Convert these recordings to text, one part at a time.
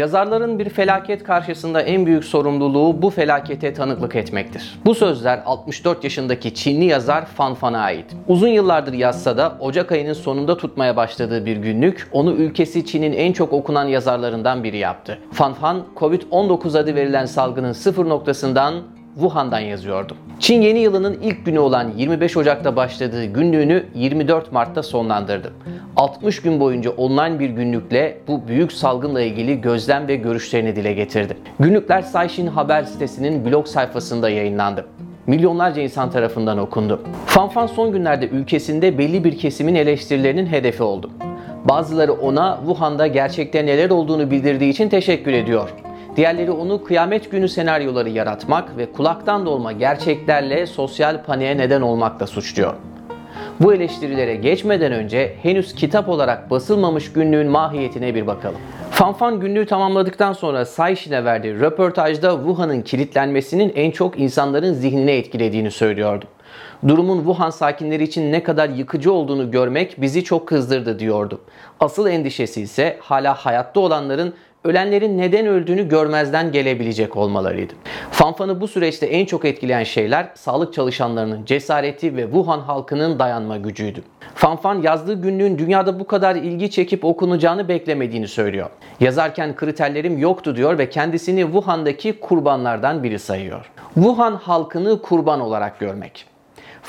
Yazarların bir felaket karşısında en büyük sorumluluğu bu felakete tanıklık etmektir. Bu sözler 64 yaşındaki Çinli yazar Fan Fan'a ait. Uzun yıllardır yazsa da Ocak ayının sonunda tutmaya başladığı bir günlük onu ülkesi Çin'in en çok okunan yazarlarından biri yaptı. Fan Fan, Covid-19 adı verilen salgının sıfır noktasından Wuhan'dan yazıyordu. Çin yeni yılının ilk günü olan 25 Ocak'ta başladığı günlüğünü 24 Mart'ta sonlandırdı. 60 gün boyunca online bir günlükle bu büyük salgınla ilgili gözlem ve görüşlerini dile getirdi. Günlükler Saishin haber sitesinin blog sayfasında yayınlandı milyonlarca insan tarafından okundu. Fanfan son günlerde ülkesinde belli bir kesimin eleştirilerinin hedefi oldu. Bazıları ona Wuhan'da gerçekte neler olduğunu bildirdiği için teşekkür ediyor. Diğerleri onu kıyamet günü senaryoları yaratmak ve kulaktan dolma gerçeklerle sosyal paniğe neden olmakla suçluyor. Bu eleştirilere geçmeden önce henüz kitap olarak basılmamış günlüğün mahiyetine bir bakalım. Fanfan günlüğü tamamladıktan sonra Saishin'e verdiği röportajda Wuhan'ın kilitlenmesinin en çok insanların zihnine etkilediğini söylüyordu. Durumun Wuhan sakinleri için ne kadar yıkıcı olduğunu görmek bizi çok kızdırdı diyordu. Asıl endişesi ise hala hayatta olanların ölenlerin neden öldüğünü görmezden gelebilecek olmalarıydı. Fanfan'ı bu süreçte en çok etkileyen şeyler sağlık çalışanlarının cesareti ve Wuhan halkının dayanma gücüydü. Fanfan yazdığı günlüğün dünyada bu kadar ilgi çekip okunacağını beklemediğini söylüyor. Yazarken kriterlerim yoktu diyor ve kendisini Wuhan'daki kurbanlardan biri sayıyor. Wuhan halkını kurban olarak görmek.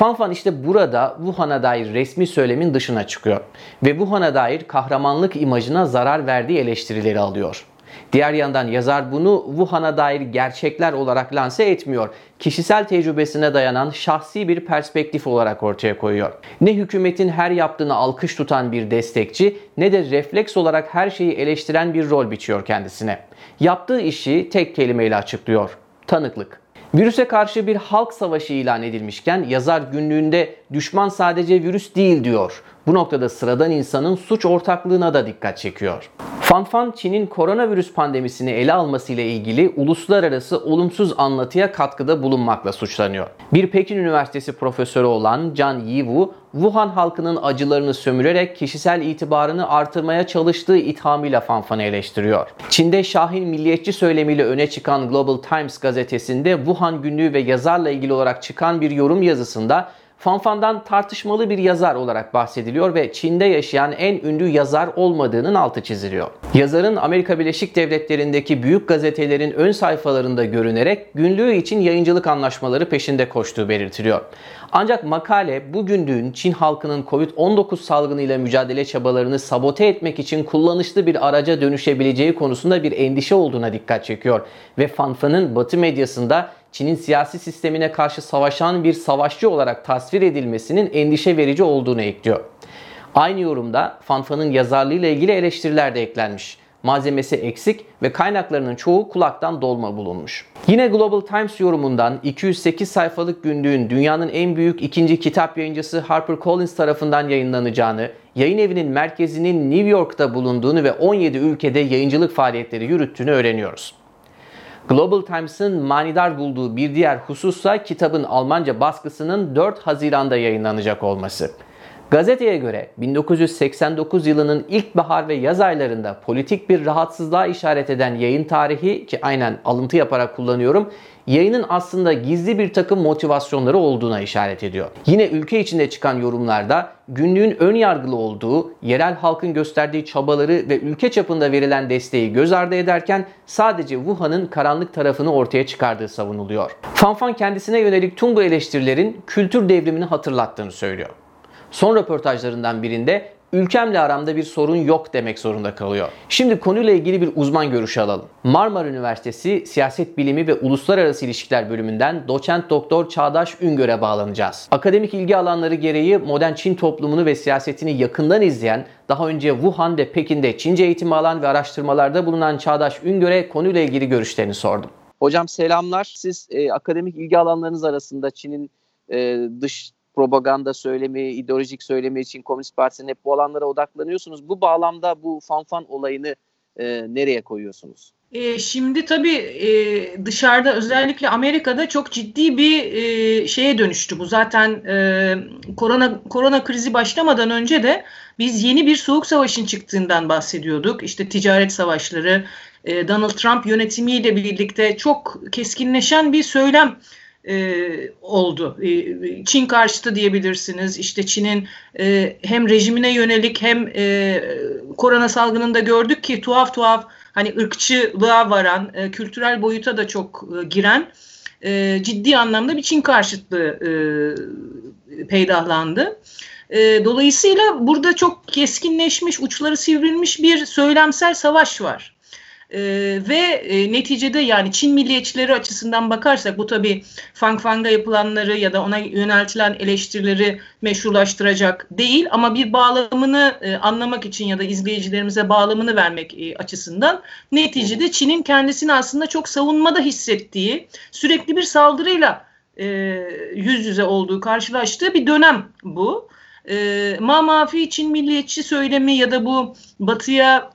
Fanfan işte burada Wuhan'a dair resmi söylemin dışına çıkıyor ve Wuhan'a dair kahramanlık imajına zarar verdiği eleştirileri alıyor. Diğer yandan yazar bunu Wuhan'a dair gerçekler olarak lanse etmiyor. Kişisel tecrübesine dayanan şahsi bir perspektif olarak ortaya koyuyor. Ne hükümetin her yaptığını alkış tutan bir destekçi ne de refleks olarak her şeyi eleştiren bir rol biçiyor kendisine. Yaptığı işi tek kelimeyle açıklıyor. Tanıklık. Virüse karşı bir halk savaşı ilan edilmişken yazar günlüğünde düşman sadece virüs değil diyor. Bu noktada sıradan insanın suç ortaklığına da dikkat çekiyor. Fanfan Çin'in koronavirüs pandemisini ele alması ile ilgili uluslararası olumsuz anlatıya katkıda bulunmakla suçlanıyor. Bir Pekin Üniversitesi profesörü olan Zhang Yiwu, Wuhan halkının acılarını sömürerek kişisel itibarını artırmaya çalıştığı ithamıyla Fanfan'ı eleştiriyor. Çin'de Şahin milliyetçi söylemiyle öne çıkan Global Times gazetesinde Wuhan günlüğü ve yazarla ilgili olarak çıkan bir yorum yazısında Fanfan'dan tartışmalı bir yazar olarak bahsediliyor ve Çin'de yaşayan en ünlü yazar olmadığının altı çiziliyor. Yazarın Amerika Birleşik Devletleri'ndeki büyük gazetelerin ön sayfalarında görünerek günlüğü için yayıncılık anlaşmaları peşinde koştuğu belirtiliyor. Ancak makale bu günlüğün Çin halkının Covid-19 salgınıyla mücadele çabalarını sabote etmek için kullanışlı bir araca dönüşebileceği konusunda bir endişe olduğuna dikkat çekiyor ve Fanfan'ın Batı medyasında Çin'in siyasi sistemine karşı savaşan bir savaşçı olarak tasvir edilmesinin endişe verici olduğunu ekliyor. Aynı yorumda Fanfan'ın yazarlığıyla ilgili eleştiriler de eklenmiş. Malzemesi eksik ve kaynaklarının çoğu kulaktan dolma bulunmuş. Yine Global Times yorumundan 208 sayfalık günlüğün dünyanın en büyük ikinci kitap yayıncısı HarperCollins tarafından yayınlanacağını, yayın evinin merkezinin New York'ta bulunduğunu ve 17 ülkede yayıncılık faaliyetleri yürüttüğünü öğreniyoruz. Global Times'ın manidar bulduğu bir diğer husussa kitabın Almanca baskısının 4 Haziran'da yayınlanacak olması. Gazeteye göre 1989 yılının ilkbahar ve yaz aylarında politik bir rahatsızlığa işaret eden yayın tarihi ki aynen alıntı yaparak kullanıyorum yayının aslında gizli bir takım motivasyonları olduğuna işaret ediyor. Yine ülke içinde çıkan yorumlarda günlüğün ön yargılı olduğu, yerel halkın gösterdiği çabaları ve ülke çapında verilen desteği göz ardı ederken sadece Wuhan'ın karanlık tarafını ortaya çıkardığı savunuluyor. Fanfan kendisine yönelik tüm bu eleştirilerin kültür devrimini hatırlattığını söylüyor. Son röportajlarından birinde ülkemle aramda bir sorun yok demek zorunda kalıyor. Şimdi konuyla ilgili bir uzman görüşü alalım. Marmara Üniversitesi Siyaset Bilimi ve Uluslararası İlişkiler bölümünden doçent doktor Çağdaş Üngör'e bağlanacağız. Akademik ilgi alanları gereği modern Çin toplumunu ve siyasetini yakından izleyen, daha önce Wuhan ve Pekin'de Çince eğitimi alan ve araştırmalarda bulunan Çağdaş Üngör'e konuyla ilgili görüşlerini sordum. Hocam selamlar. Siz e, akademik ilgi alanlarınız arasında Çin'in e, dış propaganda söylemi, ideolojik söylemi için Komünist Partisi'nin hep bu alanlara odaklanıyorsunuz. Bu bağlamda bu fanfan olayını e, nereye koyuyorsunuz? E, şimdi tabii e, dışarıda özellikle Amerika'da çok ciddi bir e, şeye dönüştü bu. Zaten e, korona korona krizi başlamadan önce de biz yeni bir soğuk savaşın çıktığından bahsediyorduk. İşte ticaret savaşları, e, Donald Trump yönetimiyle birlikte çok keskinleşen bir söylem e, oldu. E, Çin karşıtı diyebilirsiniz. İşte Çin'in e, hem rejimine yönelik hem e, korona salgınında gördük ki tuhaf tuhaf hani ırkçılığa varan, e, kültürel boyuta da çok e, giren e, ciddi anlamda bir Çin karşıtlığı e, peydahlandı. E, dolayısıyla burada çok keskinleşmiş, uçları sivrilmiş bir söylemsel savaş var. E, ve e, neticede yani Çin milliyetçileri açısından bakarsak bu tabi Fang Fang'da yapılanları ya da ona yöneltilen eleştirileri meşrulaştıracak değil ama bir bağlamını e, anlamak için ya da izleyicilerimize bağlamını vermek e, açısından neticede Çin'in kendisini aslında çok savunmada hissettiği sürekli bir saldırıyla e, yüz yüze olduğu karşılaştığı bir dönem bu. E, Ma Mafi Çin milliyetçi söylemi ya da bu batıya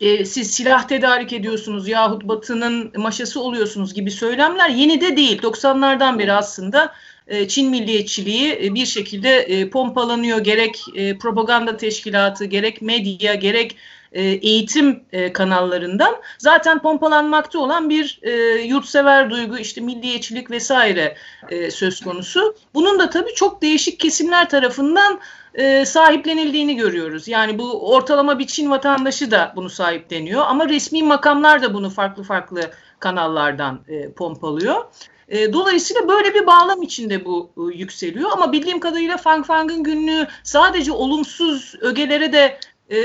e, siz silah tedarik ediyorsunuz yahut Batı'nın maşası oluyorsunuz gibi söylemler yeni de değil. 90'lardan beri aslında Çin milliyetçiliği e, bir şekilde e, pompalanıyor. Gerek e, propaganda teşkilatı, gerek medya, gerek e, eğitim e, kanallarından zaten pompalanmakta olan bir e, yurtsever duygu, işte milliyetçilik vesaire e, söz konusu. Bunun da tabii çok değişik kesimler tarafından e, sahiplenildiğini görüyoruz. Yani bu ortalama bir Çin vatandaşı da bunu sahipleniyor ama resmi makamlar da bunu farklı farklı kanallardan e, pompalıyor. E, dolayısıyla böyle bir bağlam içinde bu e, yükseliyor ama bildiğim kadarıyla Fang Fang'ın günlüğü sadece olumsuz ögelere de e,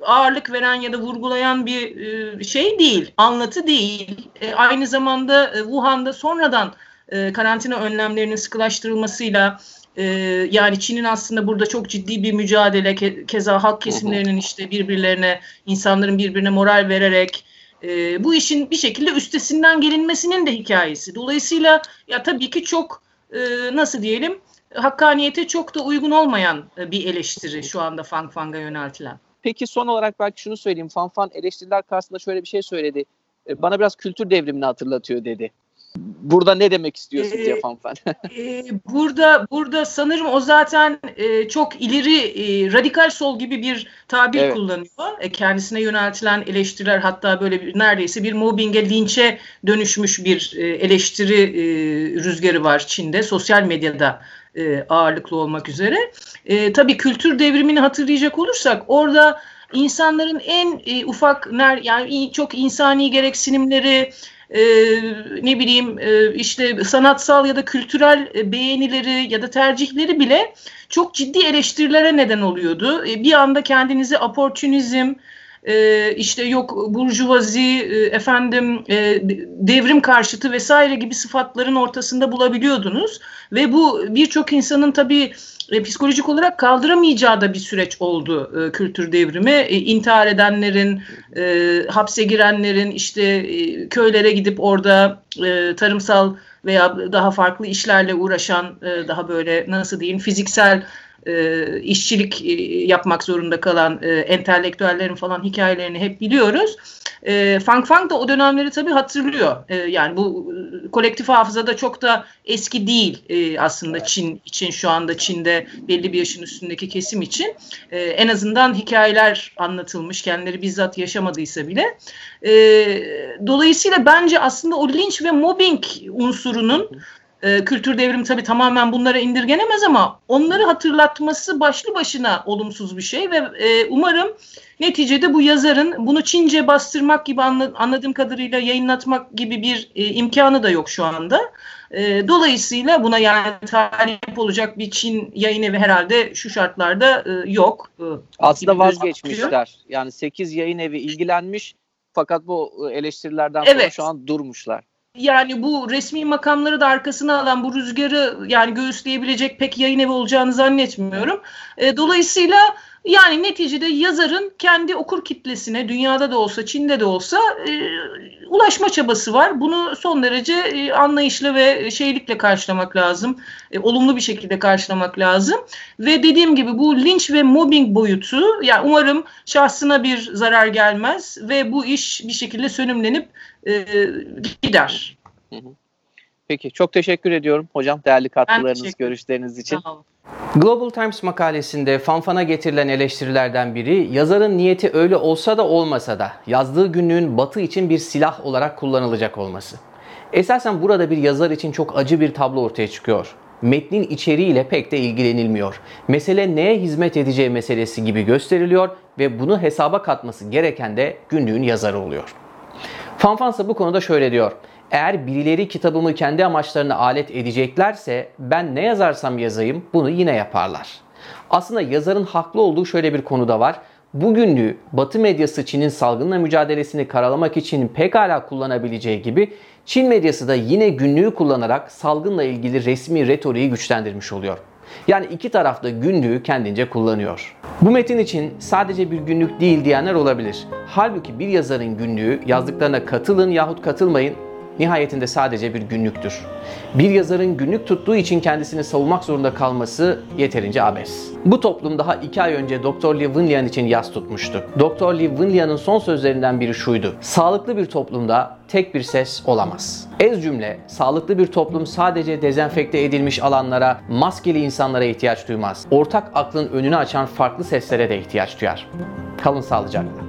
ağırlık veren ya da vurgulayan bir e, şey değil, anlatı değil. E, aynı zamanda e, Wuhan'da sonradan e, karantina önlemlerinin sıkılaştırılmasıyla e, yani Çin'in aslında burada çok ciddi bir mücadele ke, keza halk kesimlerinin işte birbirlerine insanların birbirine moral vererek e, bu işin bir şekilde üstesinden gelinmesinin de hikayesi. Dolayısıyla ya tabii ki çok e, nasıl diyelim hakkaniyete çok da uygun olmayan e, bir eleştiri şu anda Fang Fang'a yöneltilen. Peki son olarak belki şunu söyleyeyim. Fan Fan eleştiriler karşısında şöyle bir şey söyledi. E, bana biraz kültür devrimini hatırlatıyor dedi. Burada ne demek istiyorsun ee, diye Fanfen? e, burada burada sanırım o zaten e, çok ileri e, radikal sol gibi bir tabir evet. kullanıyor. E, kendisine yöneltilen eleştiriler hatta böyle bir, neredeyse bir mobbinge, linçe dönüşmüş bir e, eleştiri e, rüzgarı var Çin'de. Sosyal medyada e, ağırlıklı olmak üzere. E, tabii kültür devrimini hatırlayacak olursak orada insanların en e, ufak ner yani çok insani gereksinimleri e, ne bileyim e, işte sanatsal ya da kültürel e, beğenileri ya da tercihleri bile çok ciddi eleştirilere neden oluyordu. E, bir anda kendinizi oportunizm, e, işte yok burjuvazi, e, efendim e, devrim karşıtı vesaire gibi sıfatların ortasında bulabiliyordunuz ve bu birçok insanın tabii e, psikolojik olarak kaldıramayacağı da bir süreç oldu e, kültür devrimi. E, intihar edenlerin, e, hapse girenlerin, işte e, köylere gidip orada e, tarımsal veya daha farklı işlerle uğraşan, e, daha böyle nasıl diyeyim fiziksel e, işçilik e, yapmak zorunda kalan e, entelektüellerin falan hikayelerini hep biliyoruz. E, Fang Fang da o dönemleri tabii hatırlıyor. E, yani bu e, kolektif hafızada çok da eski değil e, aslında Çin için şu anda Çin'de belli bir yaşın üstündeki kesim için. E, en azından hikayeler anlatılmış, kendileri bizzat yaşamadıysa bile. E, dolayısıyla bence aslında o linç ve mobbing unsurunun e, kültür devrimi tabii tamamen bunlara indirgenemez ama onları hatırlatması başlı başına olumsuz bir şey ve e, umarım neticede bu yazarın bunu Çince bastırmak gibi anla, anladığım kadarıyla yayınlatmak gibi bir e, imkanı da yok şu anda. E, dolayısıyla buna yani talip olacak bir Çin yayın evi herhalde şu şartlarda e, yok. E, Aslında vazgeçmişler. Yani 8 yayın evi ilgilenmiş fakat bu eleştirilerden sonra evet. şu an durmuşlar yani bu resmi makamları da arkasına alan bu rüzgarı yani göğüsleyebilecek pek yayın evi olacağını zannetmiyorum. E, dolayısıyla yani neticede yazarın kendi okur kitlesine dünyada da olsa Çin'de de olsa e, ulaşma çabası var. Bunu son derece e, anlayışlı ve şeylikle karşılamak lazım. E, olumlu bir şekilde karşılamak lazım. Ve dediğim gibi bu linç ve mobbing boyutu yani umarım şahsına bir zarar gelmez ve bu iş bir şekilde sönümlenip e, gider. Peki çok teşekkür ediyorum hocam değerli katkılarınız, görüşleriniz için. Sağ olun. Global Times makalesinde fanfana getirilen eleştirilerden biri yazarın niyeti öyle olsa da olmasa da yazdığı günlüğün batı için bir silah olarak kullanılacak olması. Esasen burada bir yazar için çok acı bir tablo ortaya çıkıyor. Metnin içeriğiyle pek de ilgilenilmiyor. Mesele neye hizmet edeceği meselesi gibi gösteriliyor ve bunu hesaba katması gereken de günlüğün yazarı oluyor. Fanfansa bu konuda şöyle diyor. Eğer birileri kitabımı kendi amaçlarına alet edeceklerse ben ne yazarsam yazayım bunu yine yaparlar. Aslında yazarın haklı olduğu şöyle bir konuda var. Bu günlüğü Batı medyası Çin'in salgınla mücadelesini karalamak için pekala kullanabileceği gibi Çin medyası da yine günlüğü kullanarak salgınla ilgili resmi retoriği güçlendirmiş oluyor. Yani iki taraf da günlüğü kendince kullanıyor. Bu metin için sadece bir günlük değil diyenler olabilir. Halbuki bir yazarın günlüğü yazdıklarına katılın yahut katılmayın nihayetinde sadece bir günlüktür. Bir yazarın günlük tuttuğu için kendisini savunmak zorunda kalması yeterince abes. Bu toplum daha iki ay önce Dr. Li Wenlian için yas tutmuştu. Dr. Li Wenlian'ın son sözlerinden biri şuydu. Sağlıklı bir toplumda tek bir ses olamaz. Ez cümle, sağlıklı bir toplum sadece dezenfekte edilmiş alanlara, maskeli insanlara ihtiyaç duymaz. Ortak aklın önünü açan farklı seslere de ihtiyaç duyar. Kalın sağlıcakla.